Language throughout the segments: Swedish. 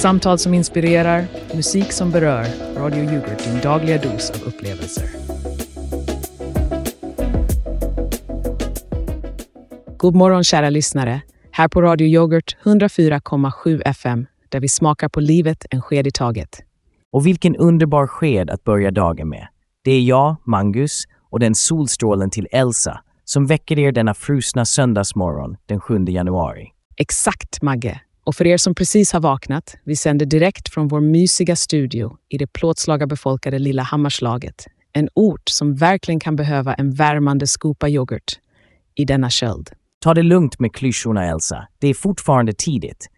Samtal som inspirerar, musik som berör. Radio Yoghurt, din dagliga dos av upplevelser. God morgon kära lyssnare. Här på Radio Yoghurt 104,7 FM där vi smakar på livet en sked i taget. Och vilken underbar sked att börja dagen med. Det är jag, Mangus, och den solstrålen till Elsa som väcker er denna frusna söndagsmorgon den 7 januari. Exakt, Magge. Och för er som precis har vaknat, vi sänder direkt från vår mysiga studio i det plåtslagarbefolkade lilla Hammarslaget. En ort som verkligen kan behöva en värmande skopa yoghurt i denna köld. Ta det lugnt med klyschorna, Elsa. Det är fortfarande tidigt.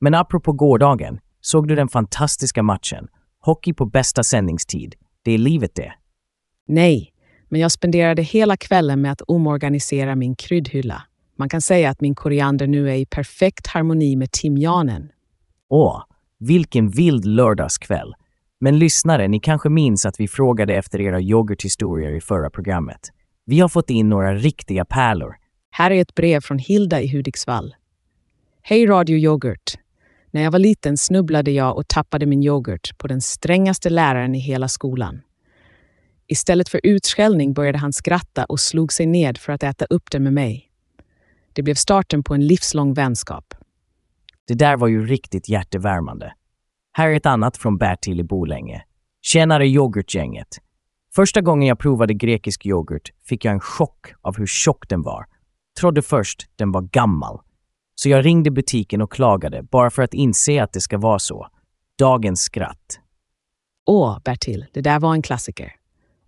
Men apropå gårdagen, såg du den fantastiska matchen? Hockey på bästa sändningstid. Det är livet det. Nej, men jag spenderade hela kvällen med att omorganisera min kryddhylla. Man kan säga att min koriander nu är i perfekt harmoni med timjanen. Åh, vilken vild lördagskväll. Men lyssnare, ni kanske minns att vi frågade efter era yoghurthistorier i förra programmet. Vi har fått in några riktiga pärlor. Här är ett brev från Hilda i Hudiksvall. Hej Radio Yoghurt! När jag var liten snubblade jag och tappade min yoghurt på den strängaste läraren i hela skolan. Istället för utskällning började han skratta och slog sig ned för att äta upp den med mig. Det blev starten på en livslång vänskap. Det där var ju riktigt hjärtevärmande. Här är ett annat från Bertil i Bolänge. Tjenare yoghurtgänget! Första gången jag provade grekisk yoghurt fick jag en chock av hur tjock den var. Trodde först den var gammal. Så jag ringde butiken och klagade bara för att inse att det ska vara så. Dagens skratt. Åh, Bertil, det där var en klassiker.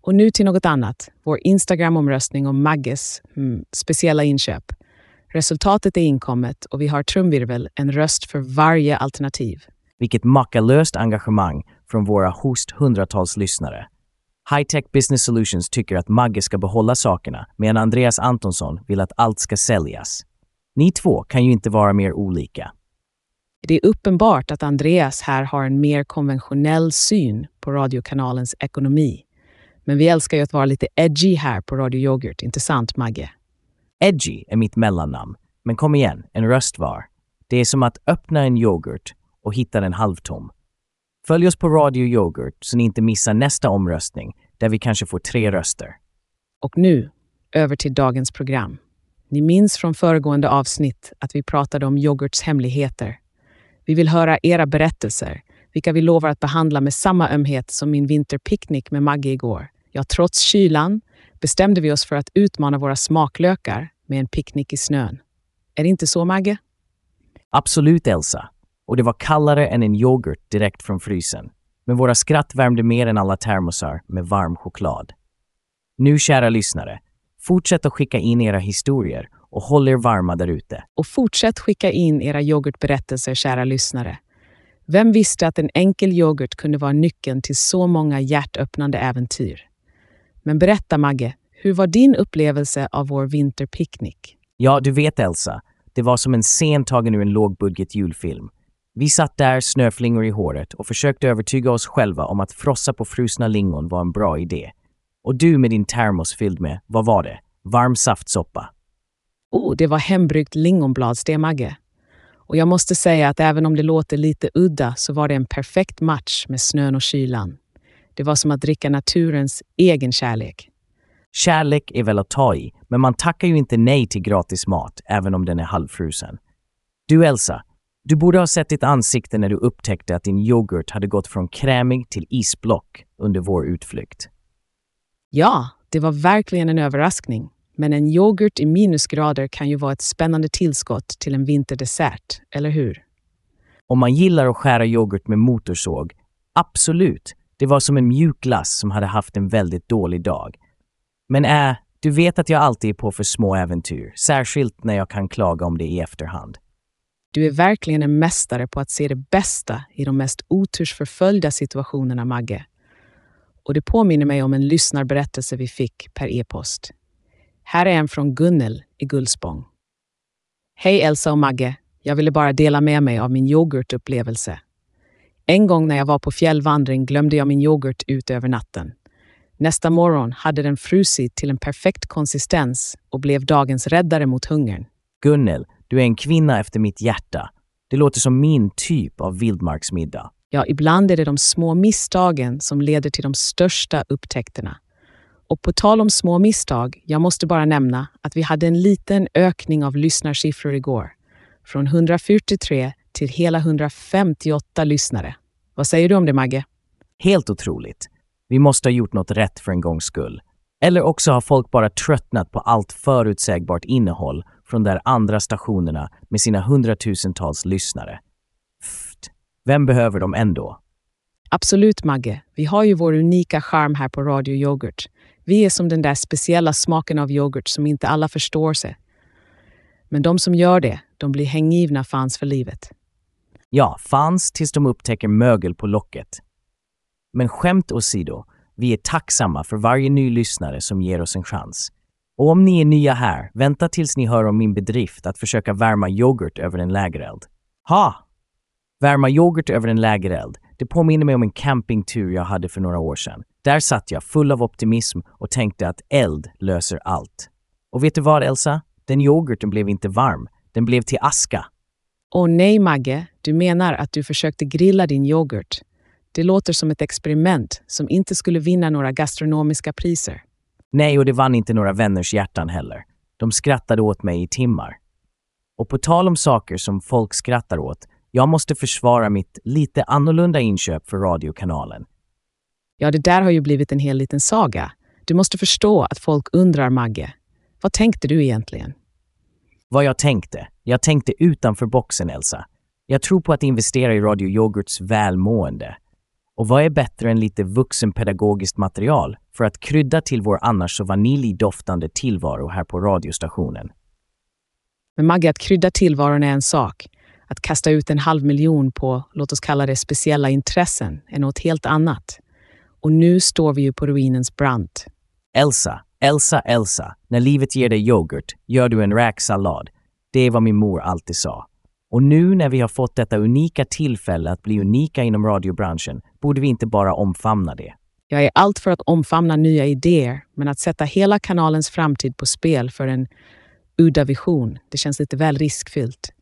Och nu till något annat. Vår Instagram-omröstning om Magges hmm, speciella inköp. Resultatet är inkommet och vi har trumvirvel, en röst för varje alternativ. Vilket makalöst engagemang från våra host hundratals lyssnare. Hightech Business Solutions tycker att Magge ska behålla sakerna medan Andreas Antonsson vill att allt ska säljas. Ni två kan ju inte vara mer olika. Det är uppenbart att Andreas här har en mer konventionell syn på radiokanalens ekonomi. Men vi älskar ju att vara lite edgy här på Radio Yoghurt, inte sant Magge? Edgy är mitt mellannamn, men kom igen, en röst var. Det är som att öppna en yoghurt och hitta den halvtom. Följ oss på Radio Yoghurt så ni inte missar nästa omröstning där vi kanske får tre röster. Och nu, över till dagens program. Ni minns från föregående avsnitt att vi pratade om yoghurts hemligheter. Vi vill höra era berättelser, vilka vi lovar att behandla med samma ömhet som min vinterpicknick med Maggie igår. Ja, trots kylan bestämde vi oss för att utmana våra smaklökar med en picknick i snön. Är det inte så, Magge? Absolut, Elsa. Och det var kallare än en yoghurt direkt från frysen. Men våra skratt värmde mer än alla termosar med varm choklad. Nu, kära lyssnare, fortsätt att skicka in era historier och håll er varma där ute. Och fortsätt skicka in era yoghurtberättelser, kära lyssnare. Vem visste att en enkel yoghurt kunde vara nyckeln till så många hjärtöppnande äventyr? Men berätta, Magge, hur var din upplevelse av vår vinterpicknick? Ja, du vet Elsa, det var som en scen tagen ur en lågbudget julfilm. Vi satt där, snöflingor i håret, och försökte övertyga oss själva om att frossa på frusna lingon var en bra idé. Och du med din termos fylld med, vad var det? Varm saftsoppa. Oh, det var hembryggt lingonbladste, Magge. Och jag måste säga att även om det låter lite udda så var det en perfekt match med snön och kylan. Det var som att dricka naturens egen kärlek. Kärlek är väl att ta i, men man tackar ju inte nej till gratis mat, även om den är halvfrusen. Du Elsa, du borde ha sett ditt ansikte när du upptäckte att din yoghurt hade gått från krämig till isblock under vår utflykt. Ja, det var verkligen en överraskning. Men en yoghurt i minusgrader kan ju vara ett spännande tillskott till en vinterdessert, eller hur? Om man gillar att skära yoghurt med motorsåg, absolut. Det var som en mjuk glass som hade haft en väldigt dålig dag. Men äh, du vet att jag alltid är på för små äventyr, särskilt när jag kan klaga om det i efterhand. Du är verkligen en mästare på att se det bästa i de mest otursförföljda situationerna, Magge. Och det påminner mig om en lyssnarberättelse vi fick per e-post. Här är en från Gunnel i Gullspång. Hej Elsa och Magge. Jag ville bara dela med mig av min yoghurtupplevelse. En gång när jag var på fjällvandring glömde jag min yoghurt ut över natten. Nästa morgon hade den frusit till en perfekt konsistens och blev dagens räddare mot hungern. Gunnel, du är en kvinna efter mitt hjärta. Det låter som min typ av vildmarksmiddag. Ja, ibland är det de små misstagen som leder till de största upptäckterna. Och på tal om små misstag, jag måste bara nämna att vi hade en liten ökning av lyssnarsiffror igår. Från 143 till hela 158 lyssnare. Vad säger du om det, Magge? Helt otroligt. Vi måste ha gjort något rätt för en gångs skull. Eller också har folk bara tröttnat på allt förutsägbart innehåll från de andra stationerna med sina hundratusentals lyssnare. Pft, vem behöver dem ändå? Absolut, Magge. Vi har ju vår unika charm här på Radio Yoghurt. Vi är som den där speciella smaken av yoghurt som inte alla förstår sig. Men de som gör det, de blir hängivna fans för livet. Ja, fans tills de upptäcker mögel på locket. Men skämt åsido, vi är tacksamma för varje ny lyssnare som ger oss en chans. Och om ni är nya här, vänta tills ni hör om min bedrift att försöka värma yoghurt över en lägereld. Ha! Värma yoghurt över en lägereld, det påminner mig om en campingtur jag hade för några år sedan. Där satt jag full av optimism och tänkte att eld löser allt. Och vet du vad, Elsa? Den yoghurten blev inte varm. Den blev till aska. Åh nej, Magge. Du menar att du försökte grilla din yoghurt. Det låter som ett experiment som inte skulle vinna några gastronomiska priser. Nej, och det vann inte några vänners hjärtan heller. De skrattade åt mig i timmar. Och på tal om saker som folk skrattar åt, jag måste försvara mitt lite annorlunda inköp för radiokanalen. Ja, det där har ju blivit en hel liten saga. Du måste förstå att folk undrar, Magge. Vad tänkte du egentligen? Vad jag tänkte? Jag tänkte utanför boxen, Elsa. Jag tror på att investera i Radio Yoghurts välmående. Och vad är bättre än lite vuxenpedagogiskt material för att krydda till vår annars så vaniljdoftande tillvaro här på radiostationen? Men Magge, att krydda tillvaron är en sak. Att kasta ut en halv miljon på, låt oss kalla det speciella intressen, är något helt annat. Och nu står vi ju på ruinens brant. Elsa, Elsa, Elsa, när livet ger dig yoghurt gör du en räksallad. Det är vad min mor alltid sa. Och nu när vi har fått detta unika tillfälle att bli unika inom radiobranschen borde vi inte bara omfamna det. Jag är allt för att omfamna nya idéer, men att sätta hela kanalens framtid på spel för en udda vision, det känns lite väl riskfyllt.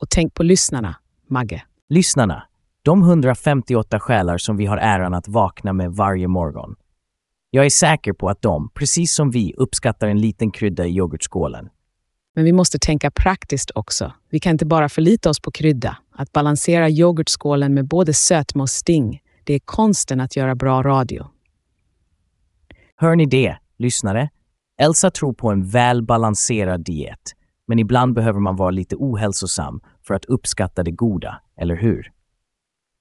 Och tänk på lyssnarna, Magge. Lyssnarna, de 158 själar som vi har äran att vakna med varje morgon. Jag är säker på att de, precis som vi, uppskattar en liten krydda i yoghurtskålen. Men vi måste tänka praktiskt också. Vi kan inte bara förlita oss på krydda. Att balansera yoghurtskålen med både sötma och sting, det är konsten att göra bra radio. Hör ni det, lyssnare? Elsa tror på en välbalanserad diet, men ibland behöver man vara lite ohälsosam för att uppskatta det goda, eller hur?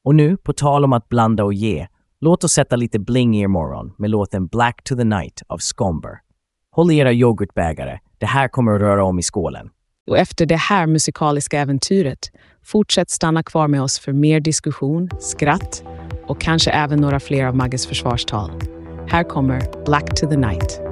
Och nu, på tal om att blanda och ge, låt oss sätta lite bling i er morgon med låten Black to the Night av Scomber. Håll i era yoghurtbägare, det här kommer att röra om i skålen. Och efter det här musikaliska äventyret, fortsätt stanna kvar med oss för mer diskussion, skratt och kanske även några fler av Magges försvarstal. Här kommer Black to the Night.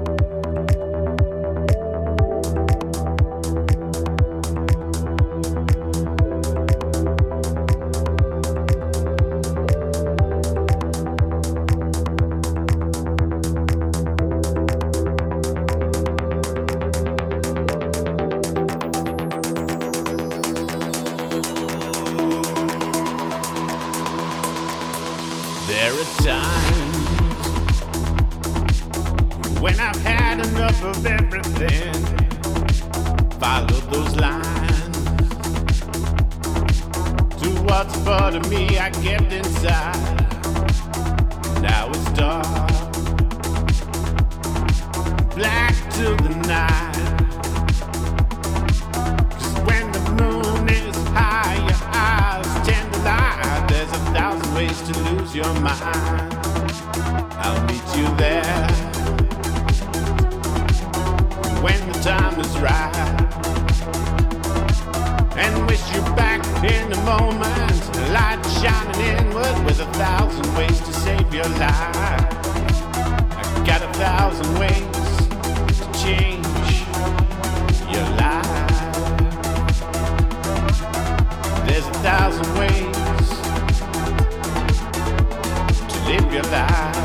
Ways to lose your mind. I'll meet you there when the time is right. And wish you back in the moment. Light shining inward with a thousand ways to save your life. I got a thousand ways to change your life. There's a thousand ways your life.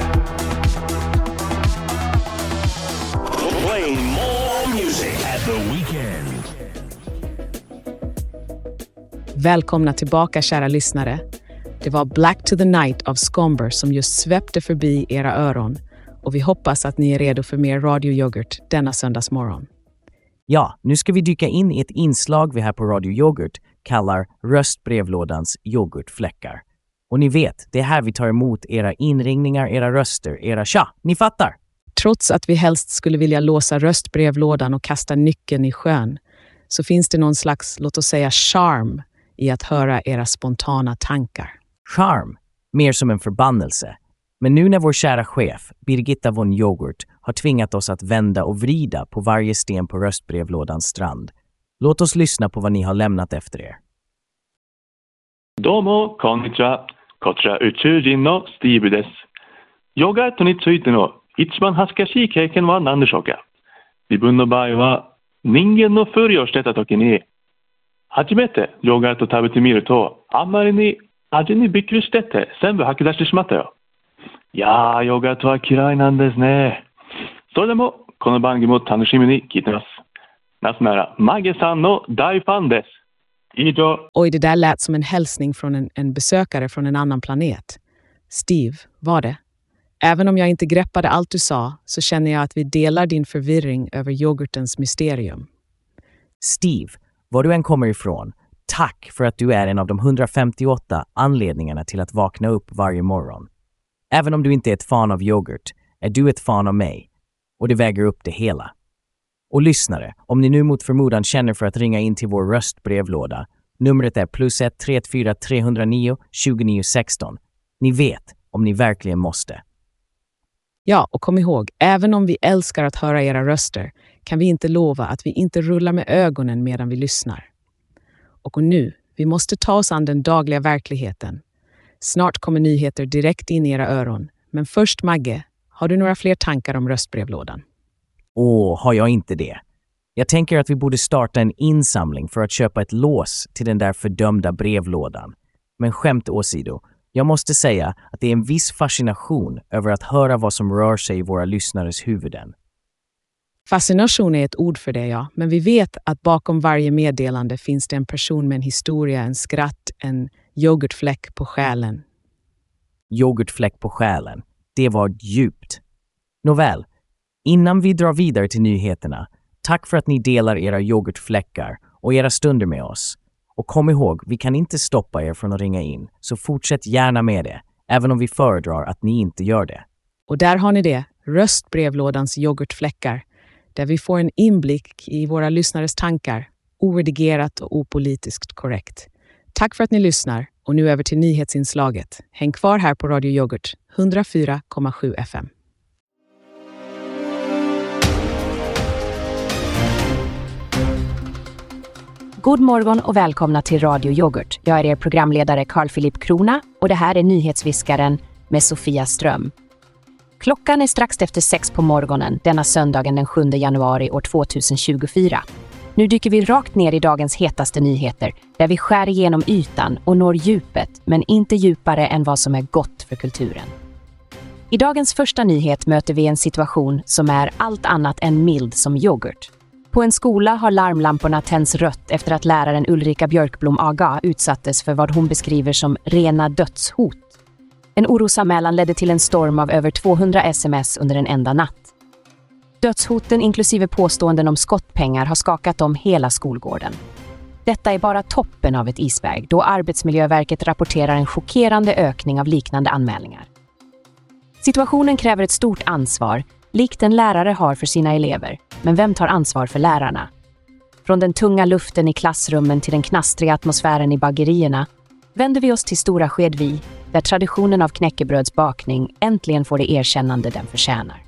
Playing more music at the weekend. Välkomna tillbaka kära lyssnare. Det var Black to the Night av Scomber som just svepte förbi era öron och vi hoppas att ni är redo för mer radioyoghurt denna söndagsmorgon. Ja, nu ska vi dyka in i ett inslag vi här på Radio Yoghurt kallar Röstbrevlådans yoghurtfläckar. Och ni vet, det är här vi tar emot era inringningar, era röster, era tja. Ni fattar! Trots att vi helst skulle vilja låsa röstbrevlådan och kasta nyckeln i sjön så finns det någon slags, låt oss säga, charm i att höra era spontana tankar. Charm, mer som en förbannelse. Men nu när vår kära chef, Birgitta von Yoghurt, har tvingat oss att vända och vrida på varje sten på röstbrevlådans strand, låt oss lyssna på vad ni har lämnat efter er. Domo konnichiwa. こち。ら宇宙人のスティーブです。ヨガートについての一番恥ずかしい経験は何でしょうか？自分の場合は人間のふりをしてた時に初めてヨガート食べてみるとあんまりに味にびっくりしてて全部吐き出してしまったよ。いやー、ヨガートは嫌いなんですね。それでもこの番組も楽しみに聞いてます。なぜならマゲさんの大ファンです。以上。Oj, det där lät som en hälsning från en, en besökare från en annan planet. Steve, var det? Även om jag inte greppade allt du sa så känner jag att vi delar din förvirring över yoghurtens mysterium. Steve, var du än kommer ifrån, tack för att du är en av de 158 anledningarna till att vakna upp varje morgon. Även om du inte är ett fan av yoghurt, är du ett fan av mig. Och det väger upp det hela. Och lyssnare, om ni nu mot förmodan känner för att ringa in till vår röstbrevlåda, numret är plus 1 384 309 2916. Ni vet, om ni verkligen måste. Ja, och kom ihåg, även om vi älskar att höra era röster kan vi inte lova att vi inte rullar med ögonen medan vi lyssnar. Och nu, vi måste ta oss an den dagliga verkligheten. Snart kommer nyheter direkt in i era öron. Men först Magge, har du några fler tankar om röstbrevlådan? Åh, har jag inte det? Jag tänker att vi borde starta en insamling för att köpa ett lås till den där fördömda brevlådan. Men skämt åsido, jag måste säga att det är en viss fascination över att höra vad som rör sig i våra lyssnares huvuden. Fascination är ett ord för det, ja. Men vi vet att bakom varje meddelande finns det en person med en historia, en skratt, en yoghurtfläck på själen. Yoghurtfläck på själen. Det var djupt. Nåväl, innan vi drar vidare till nyheterna, tack för att ni delar era yoghurtfläckar och era stunder med oss. Och kom ihåg, vi kan inte stoppa er från att ringa in, så fortsätt gärna med det, även om vi föredrar att ni inte gör det. Och där har ni det, röstbrevlådans yoghurtfläckar, där vi får en inblick i våra lyssnares tankar, oredigerat och opolitiskt korrekt. Tack för att ni lyssnar och nu över till nyhetsinslaget. Häng kvar här på Radio Yoghurt, 104,7 FM. God morgon och välkomna till Radio Yoghurt. Jag är er programledare Carl Philip Krona och det här är nyhetsviskaren med Sofia Ström. Klockan är strax efter sex på morgonen denna söndagen den 7 januari år 2024. Nu dyker vi rakt ner i dagens hetaste nyheter där vi skär igenom ytan och når djupet, men inte djupare än vad som är gott för kulturen. I dagens första nyhet möter vi en situation som är allt annat än mild som yoghurt. På en skola har larmlamporna tänts rött efter att läraren Ulrika Björkblom Aga utsattes för vad hon beskriver som rena dödshot. En orosanmälan ledde till en storm av över 200 sms under en enda natt. Dödshoten inklusive påståenden om skottpengar har skakat om hela skolgården. Detta är bara toppen av ett isberg då Arbetsmiljöverket rapporterar en chockerande ökning av liknande anmälningar. Situationen kräver ett stort ansvar, likt en lärare har för sina elever. Men vem tar ansvar för lärarna? Från den tunga luften i klassrummen till den knastriga atmosfären i bagerierna vänder vi oss till Stora Skedvi, där traditionen av knäckebrödsbakning äntligen får det erkännande den förtjänar.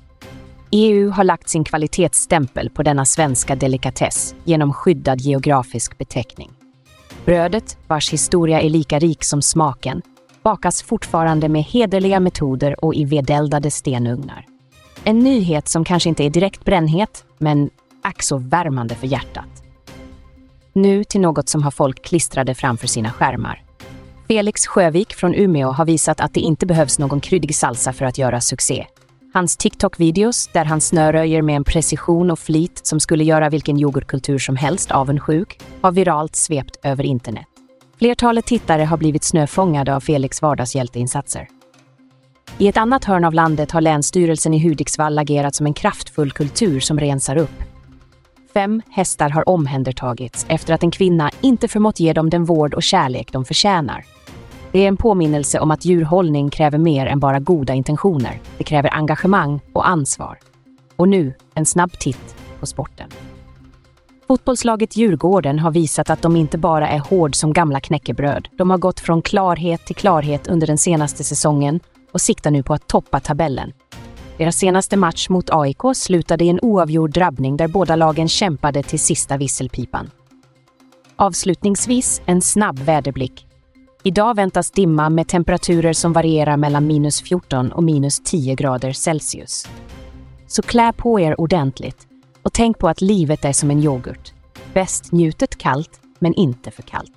EU har lagt sin kvalitetsstämpel på denna svenska delikatess genom skyddad geografisk beteckning. Brödet, vars historia är lika rik som smaken, bakas fortfarande med hederliga metoder och i vedeldade stenugnar. En nyhet som kanske inte är direkt brännhet, men ack så värmande för hjärtat. Nu till något som har folk klistrade framför sina skärmar. Felix Sjövik från Umeå har visat att det inte behövs någon kryddig salsa för att göra succé. Hans TikTok-videos, där han snöröjer med en precision och flit som skulle göra vilken yoghurtkultur som helst avundsjuk, har viralt svept över internet. Flertalet tittare har blivit snöfångade av Felix vardagshjälteinsatser. I ett annat hörn av landet har Länsstyrelsen i Hudiksvall agerat som en kraftfull kultur som rensar upp. Fem hästar har omhändertagits efter att en kvinna inte förmått ge dem den vård och kärlek de förtjänar. Det är en påminnelse om att djurhållning kräver mer än bara goda intentioner. Det kräver engagemang och ansvar. Och nu, en snabb titt på sporten. Fotbollslaget Djurgården har visat att de inte bara är hård som gamla knäckebröd. De har gått från klarhet till klarhet under den senaste säsongen och siktar nu på att toppa tabellen. Deras senaste match mot AIK slutade i en oavgjord drabbning där båda lagen kämpade till sista visselpipan. Avslutningsvis en snabb väderblick. Idag väntas dimma med temperaturer som varierar mellan minus 14 och minus 10 grader Celsius. Så klä på er ordentligt och tänk på att livet är som en yoghurt. Bäst njutet kallt, men inte för kallt.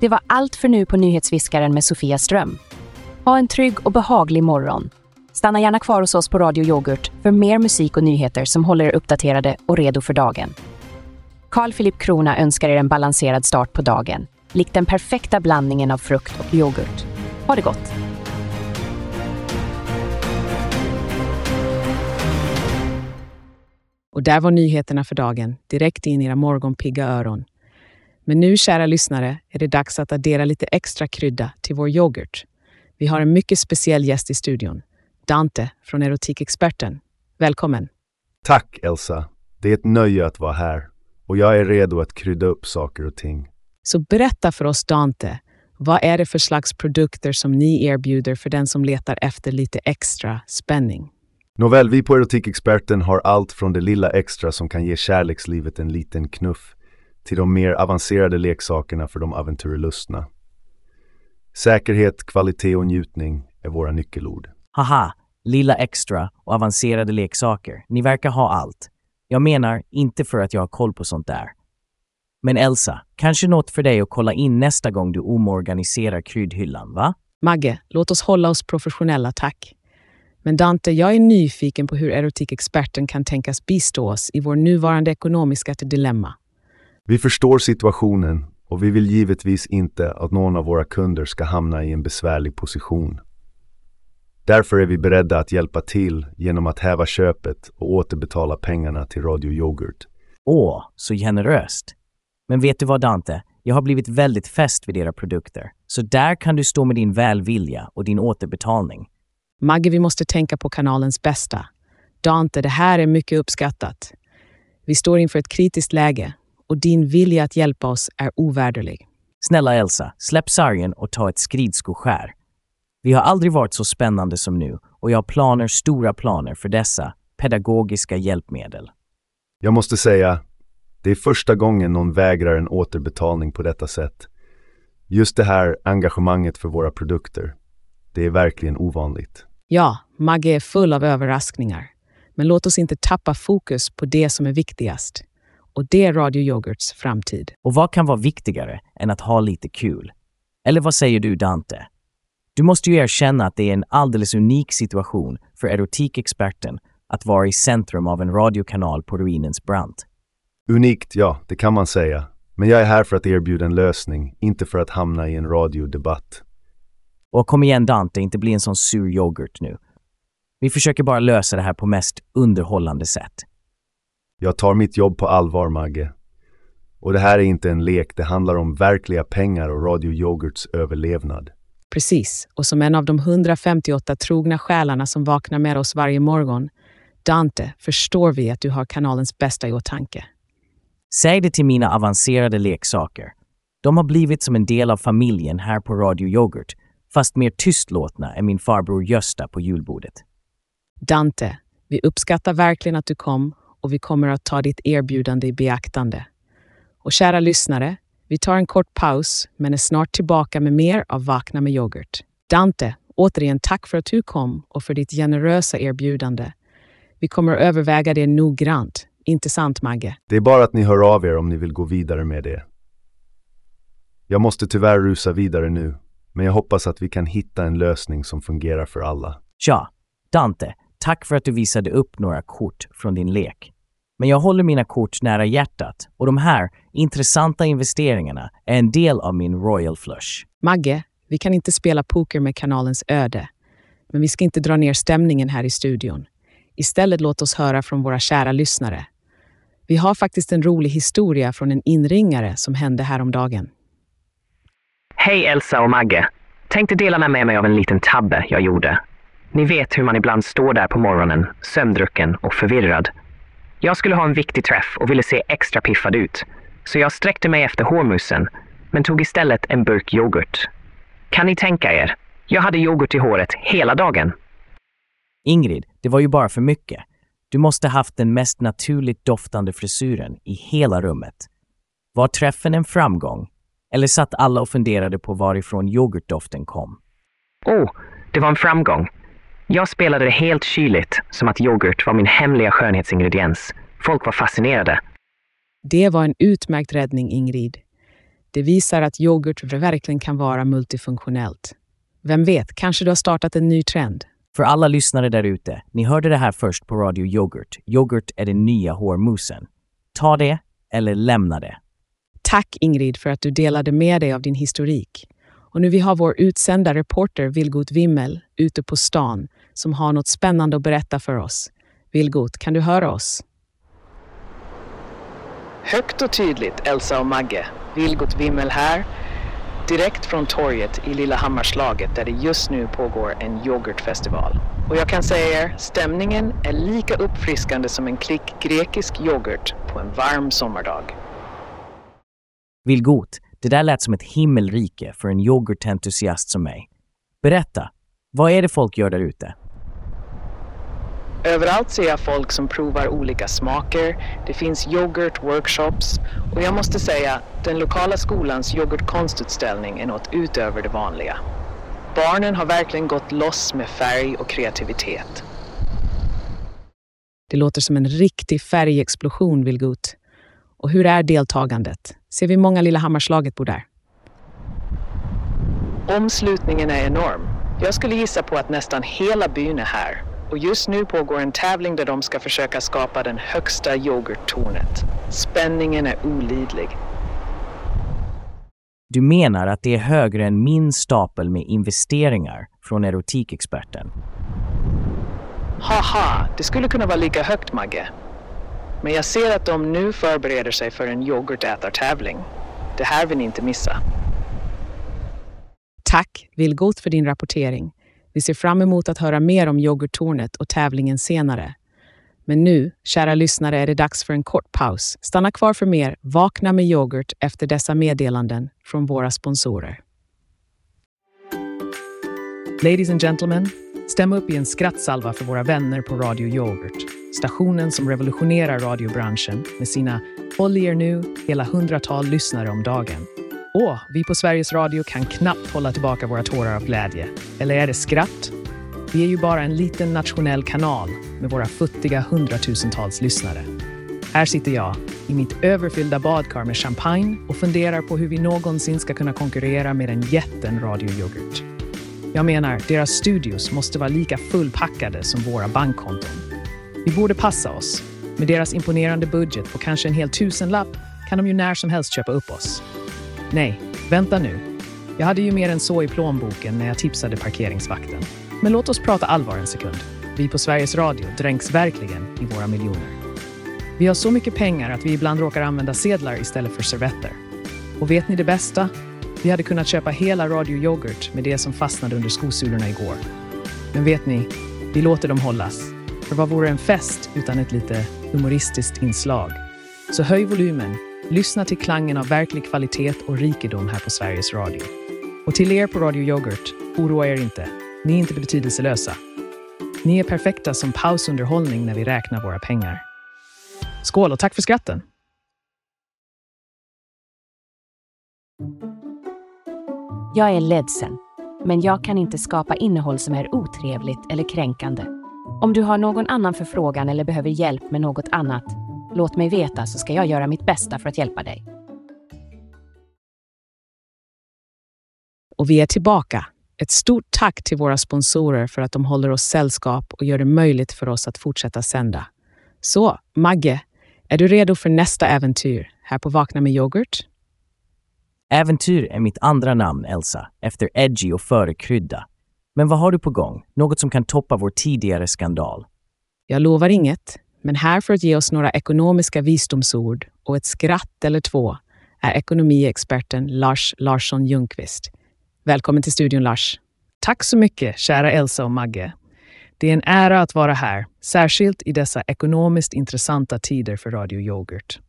Det var allt för nu på Nyhetsviskaren med Sofia Ström. Ha en trygg och behaglig morgon. Stanna gärna kvar hos oss på Radio Yoghurt för mer musik och nyheter som håller er uppdaterade och redo för dagen. Carl Philip Krona önskar er en balanserad start på dagen, likt den perfekta blandningen av frukt och yoghurt. Ha det gott! Och där var nyheterna för dagen, direkt in i era morgonpigga öron. Men nu, kära lyssnare, är det dags att addera lite extra krydda till vår yoghurt. Vi har en mycket speciell gäst i studion. Dante från Erotikexperten. Välkommen! Tack Elsa. Det är ett nöje att vara här och jag är redo att krydda upp saker och ting. Så berätta för oss Dante, vad är det för slags produkter som ni erbjuder för den som letar efter lite extra spänning? Nåväl, vi på Erotikexperten har allt från det lilla extra som kan ge kärlekslivet en liten knuff till de mer avancerade leksakerna för de aventyrlustna. Säkerhet, kvalitet och njutning är våra nyckelord. Haha, lilla extra och avancerade leksaker. Ni verkar ha allt. Jag menar, inte för att jag har koll på sånt där. Men Elsa, kanske något för dig att kolla in nästa gång du omorganiserar kryddhyllan, va? Magge, låt oss hålla oss professionella, tack. Men Dante, jag är nyfiken på hur erotikexperten kan tänkas bistå oss i vår nuvarande ekonomiska dilemma. Vi förstår situationen och vi vill givetvis inte att någon av våra kunder ska hamna i en besvärlig position. Därför är vi beredda att hjälpa till genom att häva köpet och återbetala pengarna till Radio Yoghurt. Åh, så generöst. Men vet du vad Dante? Jag har blivit väldigt fäst vid era produkter. Så där kan du stå med din välvilja och din återbetalning. Magge, vi måste tänka på kanalens bästa. Dante, det här är mycket uppskattat. Vi står inför ett kritiskt läge och din vilja att hjälpa oss är ovärderlig. Snälla Elsa, släpp sargen och ta ett skridskoskär. Vi har aldrig varit så spännande som nu och jag har planer, stora planer för dessa pedagogiska hjälpmedel. Jag måste säga, det är första gången någon vägrar en återbetalning på detta sätt. Just det här engagemanget för våra produkter, det är verkligen ovanligt. Ja, Magge är full av överraskningar. Men låt oss inte tappa fokus på det som är viktigast. Och det är Radio Yoghurts framtid. Och vad kan vara viktigare än att ha lite kul? Eller vad säger du Dante? Du måste ju erkänna att det är en alldeles unik situation för erotikexperten att vara i centrum av en radiokanal på ruinens brant. Unikt, ja, det kan man säga. Men jag är här för att erbjuda en lösning, inte för att hamna i en radiodebatt. Och kom igen Dante, inte bli en sån sur yoghurt nu. Vi försöker bara lösa det här på mest underhållande sätt. Jag tar mitt jobb på allvar, Magge. Och det här är inte en lek, det handlar om verkliga pengar och Radio Yoghurts överlevnad. Precis, och som en av de 158 trogna själarna som vaknar med oss varje morgon, Dante, förstår vi att du har kanalens bästa i åtanke. Säg det till mina avancerade leksaker. De har blivit som en del av familjen här på Radio Yoghurt, fast mer tystlåtna än min farbror Gösta på julbordet. Dante, vi uppskattar verkligen att du kom och vi kommer att ta ditt erbjudande i beaktande. Och kära lyssnare, vi tar en kort paus men är snart tillbaka med mer av Vakna med yoghurt. Dante, återigen tack för att du kom och för ditt generösa erbjudande. Vi kommer att överväga det noggrant. Inte sant, Magge? Det är bara att ni hör av er om ni vill gå vidare med det. Jag måste tyvärr rusa vidare nu, men jag hoppas att vi kan hitta en lösning som fungerar för alla. Tja, Dante, tack för att du visade upp några kort från din lek. Men jag håller mina kort nära hjärtat och de här intressanta investeringarna är en del av min Royal Flush. Magge, vi kan inte spela poker med kanalens öde. Men vi ska inte dra ner stämningen här i studion. Istället låt oss höra från våra kära lyssnare. Vi har faktiskt en rolig historia från en inringare som hände häromdagen. Hej Elsa och Magge! Tänkte dela med mig av en liten tabbe jag gjorde. Ni vet hur man ibland står där på morgonen, sömndrucken och förvirrad. Jag skulle ha en viktig träff och ville se extra piffad ut. Så jag sträckte mig efter hårmussen, men tog istället en burk yoghurt. Kan ni tänka er? Jag hade yoghurt i håret hela dagen. Ingrid, det var ju bara för mycket. Du måste haft den mest naturligt doftande frisyren i hela rummet. Var träffen en framgång? Eller satt alla och funderade på varifrån yoghurtdoften kom? Oh, det var en framgång. Jag spelade det helt kyligt, som att yoghurt var min hemliga skönhetsingrediens. Folk var fascinerade. Det var en utmärkt räddning, Ingrid. Det visar att yoghurt verkligen kan vara multifunktionellt. Vem vet, kanske du har startat en ny trend? För alla lyssnare där ute, ni hörde det här först på Radio Yoghurt. Yoghurt är den nya hårmusen. Ta det eller lämna det. Tack Ingrid för att du delade med dig av din historik. Och nu vi har vår utsända reporter Vilgot Wimmel ute på stan som har något spännande att berätta för oss. Vilgot, kan du höra oss? Högt och tydligt, Elsa och Magge. Vilgot Wimmel här. Direkt från torget i Lilla Hammarslaget där det just nu pågår en yoghurtfestival. Och jag kan säga er, stämningen är lika uppfriskande som en klick grekisk yoghurt på en varm sommardag. Vilgot, det där lät som ett himmelrike för en yoghurtentusiast som mig. Berätta, vad är det folk gör där ute? Överallt ser jag folk som provar olika smaker. Det finns yoghurt-workshops och jag måste säga, den lokala skolans yoghurtkonstutställning är något utöver det vanliga. Barnen har verkligen gått loss med färg och kreativitet. Det låter som en riktig färgexplosion, Vilgot. Och hur är deltagandet? Ser vi många Lilla Hammarslaget bor där? Omslutningen är enorm. Jag skulle gissa på att nästan hela byn är här. Och just nu pågår en tävling där de ska försöka skapa den högsta yoghurttornet. Spänningen är olidlig. Du menar att det är högre än min stapel med investeringar från erotikexperten? Haha, det skulle kunna vara lika högt Magge. Men jag ser att de nu förbereder sig för en yoghurtätartävling. Det här vill ni inte missa. Tack, Vilgot, för din rapportering. Vi ser fram emot att höra mer om yoghurttornet och tävlingen senare. Men nu, kära lyssnare, är det dags för en kort paus. Stanna kvar för mer Vakna med yoghurt efter dessa meddelanden från våra sponsorer. Ladies and gentlemen, stäm upp i en skrattsalva för våra vänner på Radio Yoghurt. Stationen som revolutionerar radiobranschen med sina Håll er nu, hela hundratal lyssnare om dagen. Åh, vi på Sveriges Radio kan knappt hålla tillbaka våra tårar av glädje. Eller är det skratt? Vi är ju bara en liten nationell kanal med våra futtiga hundratusentals lyssnare. Här sitter jag i mitt överfyllda badkar med champagne och funderar på hur vi någonsin ska kunna konkurrera med den jätten Radio Yoghurt. Jag menar, deras studios måste vara lika fullpackade som våra bankkonton. Vi borde passa oss. Med deras imponerande budget på kanske en hel tusenlapp kan de ju när som helst köpa upp oss. Nej, vänta nu. Jag hade ju mer än så i plånboken när jag tipsade parkeringsvakten. Men låt oss prata allvar en sekund. Vi på Sveriges Radio dränks verkligen i våra miljoner. Vi har så mycket pengar att vi ibland råkar använda sedlar istället för servetter. Och vet ni det bästa? Vi hade kunnat köpa hela Radio Yoghurt med det som fastnade under skosulorna igår. Men vet ni, vi låter dem hållas. För vad vore en fest utan ett lite humoristiskt inslag? Så höj volymen, lyssna till klangen av verklig kvalitet och rikedom här på Sveriges Radio. Och till er på Radio Yoghurt, oroa er inte. Ni är inte betydelselösa. Ni är perfekta som pausunderhållning när vi räknar våra pengar. Skål och tack för skratten! Jag är ledsen, men jag kan inte skapa innehåll som är otrevligt eller kränkande. Om du har någon annan förfrågan eller behöver hjälp med något annat, låt mig veta så ska jag göra mitt bästa för att hjälpa dig. Och vi är tillbaka. Ett stort tack till våra sponsorer för att de håller oss sällskap och gör det möjligt för oss att fortsätta sända. Så, Magge, Är du redo för nästa äventyr här på Vakna med yoghurt? Äventyr är mitt andra namn, Elsa, efter edgy och före krydda. Men vad har du på gång? Något som kan toppa vår tidigare skandal? Jag lovar inget, men här för att ge oss några ekonomiska visdomsord och ett skratt eller två är ekonomiexperten Lars Larsson Ljungqvist. Välkommen till studion Lars. Tack så mycket, kära Elsa och Magge. Det är en ära att vara här, särskilt i dessa ekonomiskt intressanta tider för Radio Yoghurt.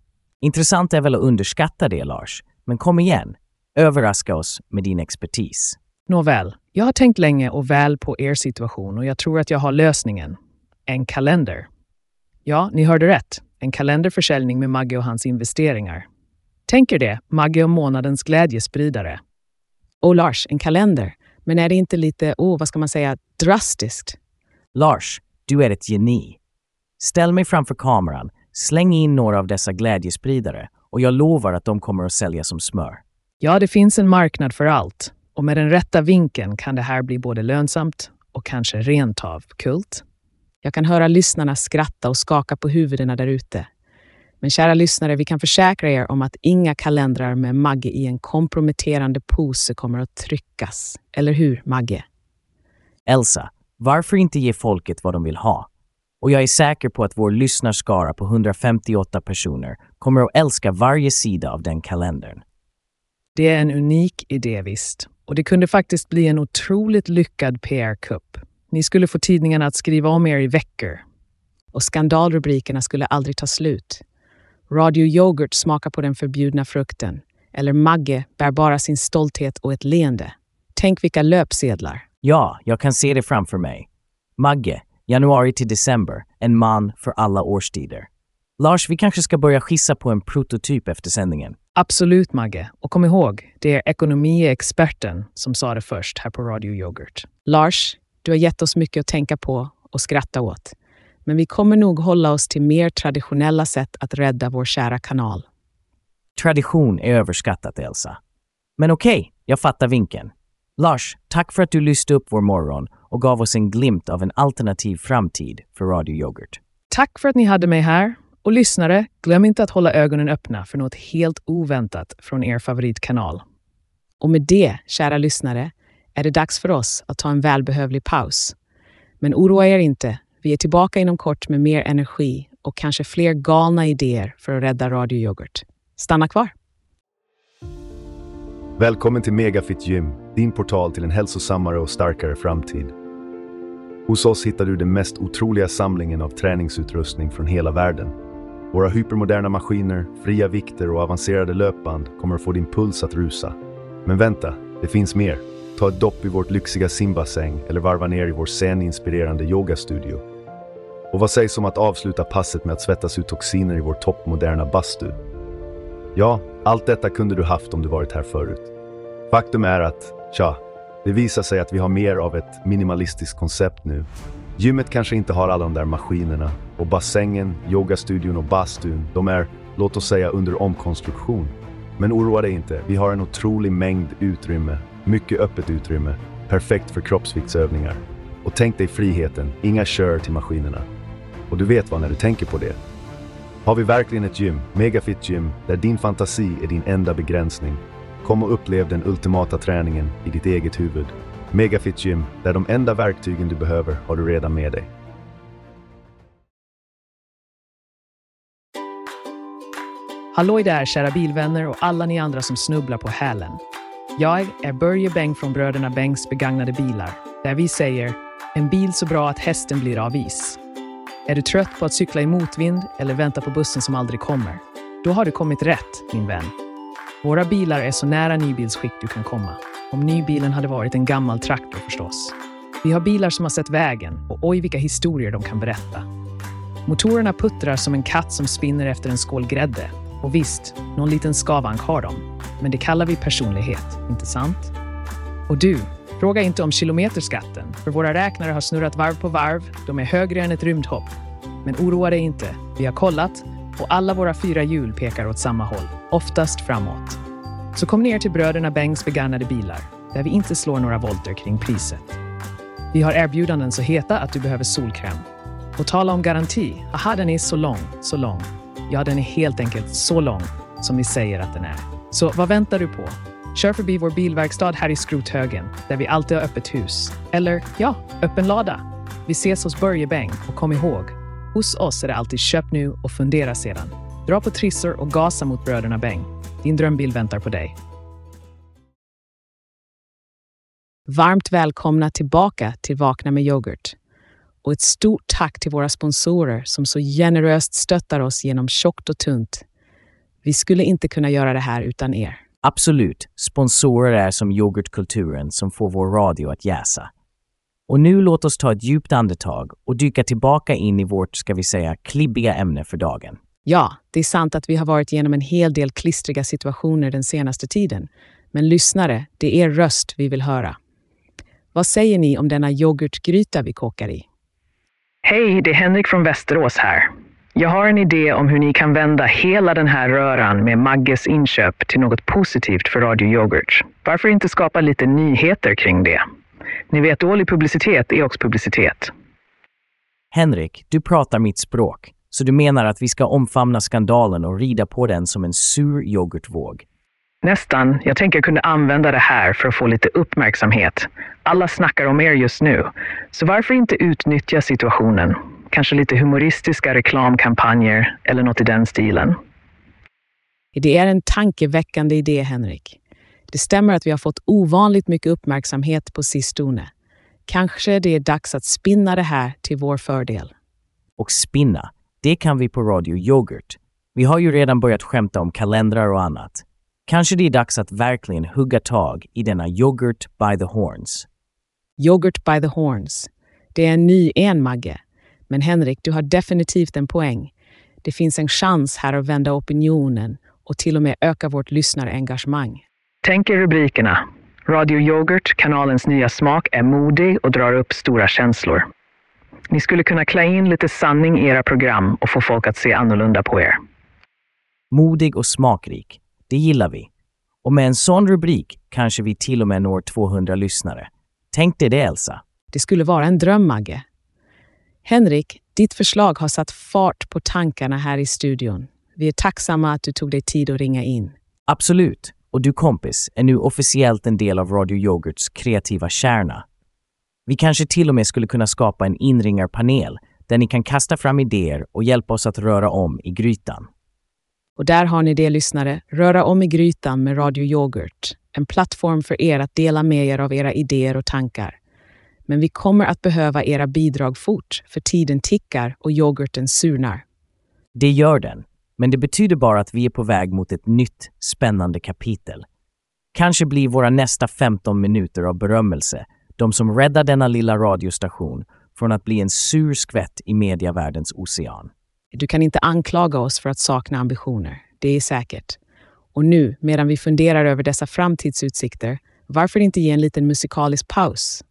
Intressant är väl att underskatta det, Lars. Men kom igen, överraska oss med din expertis. Nåväl, jag har tänkt länge och väl på er situation och jag tror att jag har lösningen. En kalender. Ja, ni hörde rätt. En kalenderförsäljning med Magge och hans investeringar. Tänk er det, Magge och månadens glädjespridare. Och Lars, en kalender. Men är det inte lite, oh, vad ska man säga, drastiskt? Lars, du är ett geni. Ställ mig framför kameran, släng in några av dessa glädjespridare och jag lovar att de kommer att sälja som smör. Ja, det finns en marknad för allt. Och med den rätta vinkeln kan det här bli både lönsamt och kanske rent av kult. Jag kan höra lyssnarna skratta och skaka på huvudena där ute. Men kära lyssnare, vi kan försäkra er om att inga kalendrar med Magge i en komprometterande pose kommer att tryckas. Eller hur, Magge? Elsa, varför inte ge folket vad de vill ha? Och jag är säker på att vår lyssnarskara på 158 personer kommer att älska varje sida av den kalendern. Det är en unik idé visst. Och det kunde faktiskt bli en otroligt lyckad PR-kupp. Ni skulle få tidningarna att skriva om er i veckor. Och skandalrubrikerna skulle aldrig ta slut. Radio Yoghurt smakar på den förbjudna frukten. Eller Magge bär bara sin stolthet och ett leende. Tänk vilka löpsedlar. Ja, jag kan se det framför mig. Magge, januari till december, en man för alla årstider. Lars, vi kanske ska börja skissa på en prototyp efter sändningen. Absolut, Magge. Och kom ihåg, det är ekonomiexperten som sa det först här på Radio Yoghurt. Lars, du har gett oss mycket att tänka på och skratta åt. Men vi kommer nog hålla oss till mer traditionella sätt att rädda vår kära kanal. Tradition är överskattat, Elsa. Men okej, okay, jag fattar vinkeln. Lars, tack för att du lyste upp vår morgon och gav oss en glimt av en alternativ framtid för Radio Yoghurt. Tack för att ni hade mig här. Och lyssnare, glöm inte att hålla ögonen öppna för något helt oväntat från er favoritkanal. Och med det, kära lyssnare, är det dags för oss att ta en välbehövlig paus. Men oroa er inte, vi är tillbaka inom kort med mer energi och kanske fler galna idéer för att rädda Radio Yoghurt. Stanna kvar! Välkommen till Megafit Gym, din portal till en hälsosammare och starkare framtid. Hos oss hittar du den mest otroliga samlingen av träningsutrustning från hela världen. Våra hypermoderna maskiner, fria vikter och avancerade löpband kommer att få din puls att rusa. Men vänta, det finns mer. Ta ett dopp i vårt lyxiga simbassäng eller varva ner i vår zen-inspirerande yogastudio. Och vad sägs om att avsluta passet med att svettas ut toxiner i vår toppmoderna bastu? Ja, allt detta kunde du haft om du varit här förut. Faktum är att, tja, det visar sig att vi har mer av ett minimalistiskt koncept nu. Gymmet kanske inte har alla de där maskinerna och bassängen, yogastudion och bastun, de är, låt oss säga, under omkonstruktion. Men oroa dig inte, vi har en otrolig mängd utrymme, mycket öppet utrymme, perfekt för kroppsviktsövningar. Och tänk dig friheten, inga kör till maskinerna. Och du vet vad när du tänker på det. Har vi verkligen ett gym, Megafit Gym, där din fantasi är din enda begränsning? Kom och upplev den ultimata träningen i ditt eget huvud. Megafit Gym, där de enda verktygen du behöver har du redan med dig. Halloj där kära bilvänner och alla ni andra som snubblar på hälen. Jag är Börje Beng från Bröderna Bengs begagnade bilar, där vi säger en bil så bra att hästen blir av is. Är du trött på att cykla i motvind eller vänta på bussen som aldrig kommer? Då har du kommit rätt, min vän. Våra bilar är så nära nybilsskick du kan komma. Om nybilen hade varit en gammal traktor förstås. Vi har bilar som har sett vägen och oj vilka historier de kan berätta. Motorerna puttrar som en katt som spinner efter en skål grädde. Och visst, någon liten skavank har de. Men det kallar vi personlighet, inte sant? Och du, fråga inte om kilometerskatten, för våra räknare har snurrat varv på varv. De är högre än ett rymdhopp. Men oroa dig inte, vi har kollat och alla våra fyra hjul pekar åt samma håll, oftast framåt. Så kom ner till bröderna Bengs begagnade bilar, där vi inte slår några volter kring priset. Vi har erbjudanden så heta att du behöver solkräm. Och tala om garanti, aha den är så lång, så lång. Ja, den är helt enkelt så lång som vi säger att den är. Så vad väntar du på? Kör förbi vår bilverkstad här i Skrothögen, där vi alltid har öppet hus. Eller, ja, öppen lada. Vi ses hos Börje Beng och kom ihåg, hos oss är det alltid köp nu och fundera sedan. Dra på trissor och gasa mot bröderna Beng. Din drömbil väntar på dig. Varmt välkomna tillbaka till Vakna med yoghurt. Och ett stort tack till våra sponsorer som så generöst stöttar oss genom tjockt och tunt. Vi skulle inte kunna göra det här utan er. Absolut, sponsorer är som yoghurtkulturen som får vår radio att jäsa. Och nu låt oss ta ett djupt andetag och dyka tillbaka in i vårt, ska vi säga, klibbiga ämne för dagen. Ja, det är sant att vi har varit igenom en hel del klistriga situationer den senaste tiden. Men lyssnare, det är er röst vi vill höra. Vad säger ni om denna yoghurtgryta vi kokar i? Hej, det är Henrik från Västerås här. Jag har en idé om hur ni kan vända hela den här röran med Magges inköp till något positivt för Radio Yoghurt. Varför inte skapa lite nyheter kring det? Ni vet, dålig publicitet är också publicitet. Henrik, du pratar mitt språk, så du menar att vi ska omfamna skandalen och rida på den som en sur yoghurtvåg. Nästan. Jag tänker kunna använda det här för att få lite uppmärksamhet. Alla snackar om er just nu. Så varför inte utnyttja situationen? Kanske lite humoristiska reklamkampanjer eller något i den stilen. Det är en tankeväckande idé, Henrik. Det stämmer att vi har fått ovanligt mycket uppmärksamhet på sistone. Kanske det är dags att spinna det här till vår fördel. Och spinna, det kan vi på Radio Yoghurt. Vi har ju redan börjat skämta om kalendrar och annat. Kanske det är dags att verkligen hugga tag i denna yoghurt by the horns. Yoghurt by the horns. Det är en ny en, Magge. Men Henrik, du har definitivt en poäng. Det finns en chans här att vända opinionen och till och med öka vårt lyssnarengagemang. Tänk er rubrikerna. Radio Yoghurt, kanalens nya smak, är modig och drar upp stora känslor. Ni skulle kunna klä in lite sanning i era program och få folk att se annorlunda på er. Modig och smakrik. Det gillar vi. Och med en sån rubrik kanske vi till och med når 200 lyssnare. Tänk dig det, Elsa. Det skulle vara en dröm, Magge. Henrik, ditt förslag har satt fart på tankarna här i studion. Vi är tacksamma att du tog dig tid att ringa in. Absolut. Och du kompis är nu officiellt en del av Radio Yoghurts kreativa kärna. Vi kanske till och med skulle kunna skapa en inringarpanel där ni kan kasta fram idéer och hjälpa oss att röra om i grytan. Och där har ni det, lyssnare. Röra om i grytan med Radio Yoghurt. En plattform för er att dela med er av era idéer och tankar. Men vi kommer att behöva era bidrag fort, för tiden tickar och yoghurten surnar. Det gör den, men det betyder bara att vi är på väg mot ett nytt, spännande kapitel. Kanske blir våra nästa 15 minuter av berömmelse de som räddar denna lilla radiostation från att bli en sur skvätt i mediavärldens ocean. Du kan inte anklaga oss för att sakna ambitioner, det är säkert. Och nu, medan vi funderar över dessa framtidsutsikter, varför inte ge en liten musikalisk paus?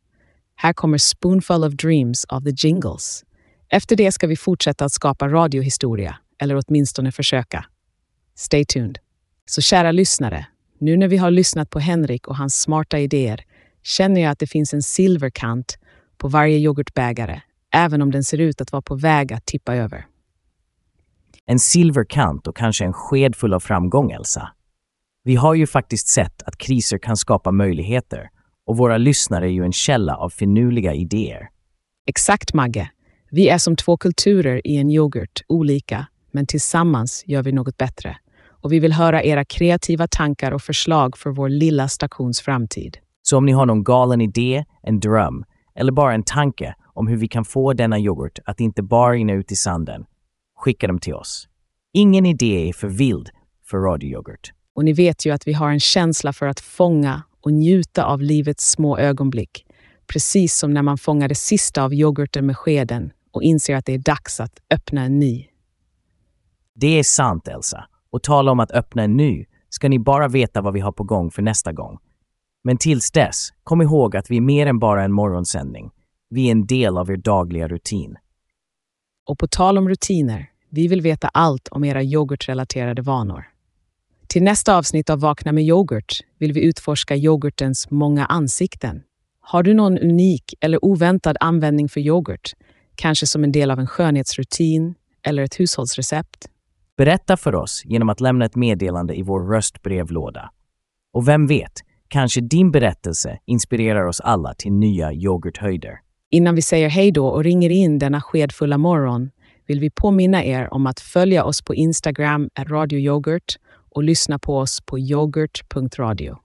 Här kommer Spoonful of Dreams av The Jingles. Efter det ska vi fortsätta att skapa radiohistoria, eller åtminstone försöka. Stay tuned. Så kära lyssnare, nu när vi har lyssnat på Henrik och hans smarta idéer känner jag att det finns en silverkant på varje yoghurtbägare, även om den ser ut att vara på väg att tippa över. En silverkant och kanske en sked full av framgång, Elsa. Vi har ju faktiskt sett att kriser kan skapa möjligheter och våra lyssnare är ju en källa av finurliga idéer. Exakt, Magge. Vi är som två kulturer i en yoghurt, olika, men tillsammans gör vi något bättre. Och vi vill höra era kreativa tankar och förslag för vår lilla stations framtid. Så om ni har någon galen idé, en dröm eller bara en tanke om hur vi kan få denna yoghurt att inte bara rinna ut i sanden, skicka dem till oss. Ingen idé är för vild för radioyoghurt. Och ni vet ju att vi har en känsla för att fånga och njuta av livets små ögonblick. Precis som när man fångar det sista av yoghurten med skeden och inser att det är dags att öppna en ny. Det är sant, Elsa. Och tala om att öppna en ny ska ni bara veta vad vi har på gång för nästa gång. Men tills dess, kom ihåg att vi är mer än bara en morgonsändning. Vi är en del av er dagliga rutin. Och på tal om rutiner, vi vill veta allt om era yoghurtrelaterade vanor. Till nästa avsnitt av Vakna med yoghurt vill vi utforska yoghurtens många ansikten. Har du någon unik eller oväntad användning för yoghurt? Kanske som en del av en skönhetsrutin eller ett hushållsrecept? Berätta för oss genom att lämna ett meddelande i vår röstbrevlåda. Och vem vet, kanske din berättelse inspirerar oss alla till nya yoghurthöjder. Innan vi säger hej då och ringer in denna skedfulla morgon vill vi påminna er om att följa oss på Instagram, radioyoghurt och lyssna på oss på yoghurt.radio.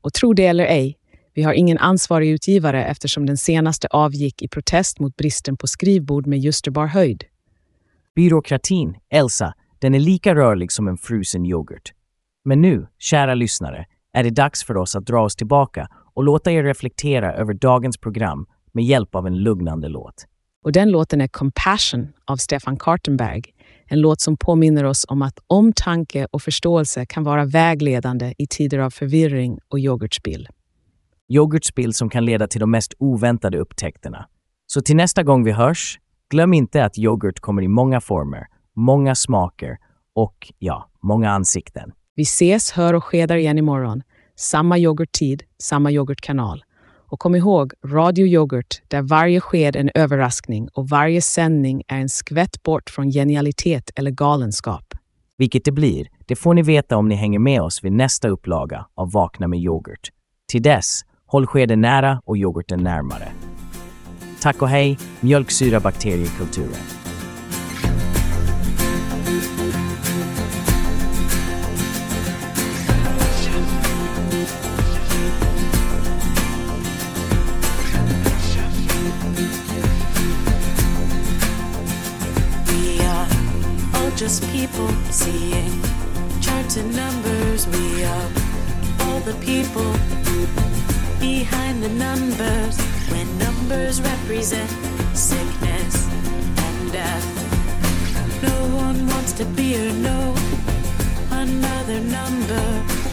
Och tro det eller ej, vi har ingen ansvarig utgivare eftersom den senaste avgick i protest mot bristen på skrivbord med justerbar höjd. Byråkratin, Elsa, den är lika rörlig som en frusen yoghurt. Men nu, kära lyssnare, är det dags för oss att dra oss tillbaka och låta er reflektera över dagens program med hjälp av en lugnande låt. Och den låten är Compassion av Stefan Kartenberg. En låt som påminner oss om att omtanke och förståelse kan vara vägledande i tider av förvirring och yoghurtspill. Yoghurtspill som kan leda till de mest oväntade upptäckterna. Så till nästa gång vi hörs, glöm inte att yoghurt kommer i många former, många smaker och, ja, många ansikten. Vi ses, hör och skedar igen imorgon. Samma yoghurttid, samma yoghurtkanal. Och kom ihåg, Radio Yoghurt, där varje sked är en överraskning och varje sändning är en skvätt bort från genialitet eller galenskap. Vilket det blir, det får ni veta om ni hänger med oss vid nästa upplaga av Vakna med yoghurt. Till dess, håll skeden nära och yoghurten närmare. Tack och hej, mjölksyrabakteriekulturen. just people seeing charts and numbers. We are all the people behind the numbers. When numbers represent sickness and death, no one wants to be or know another number.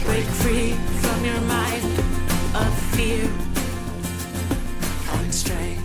Break free from your mind of fear and strength.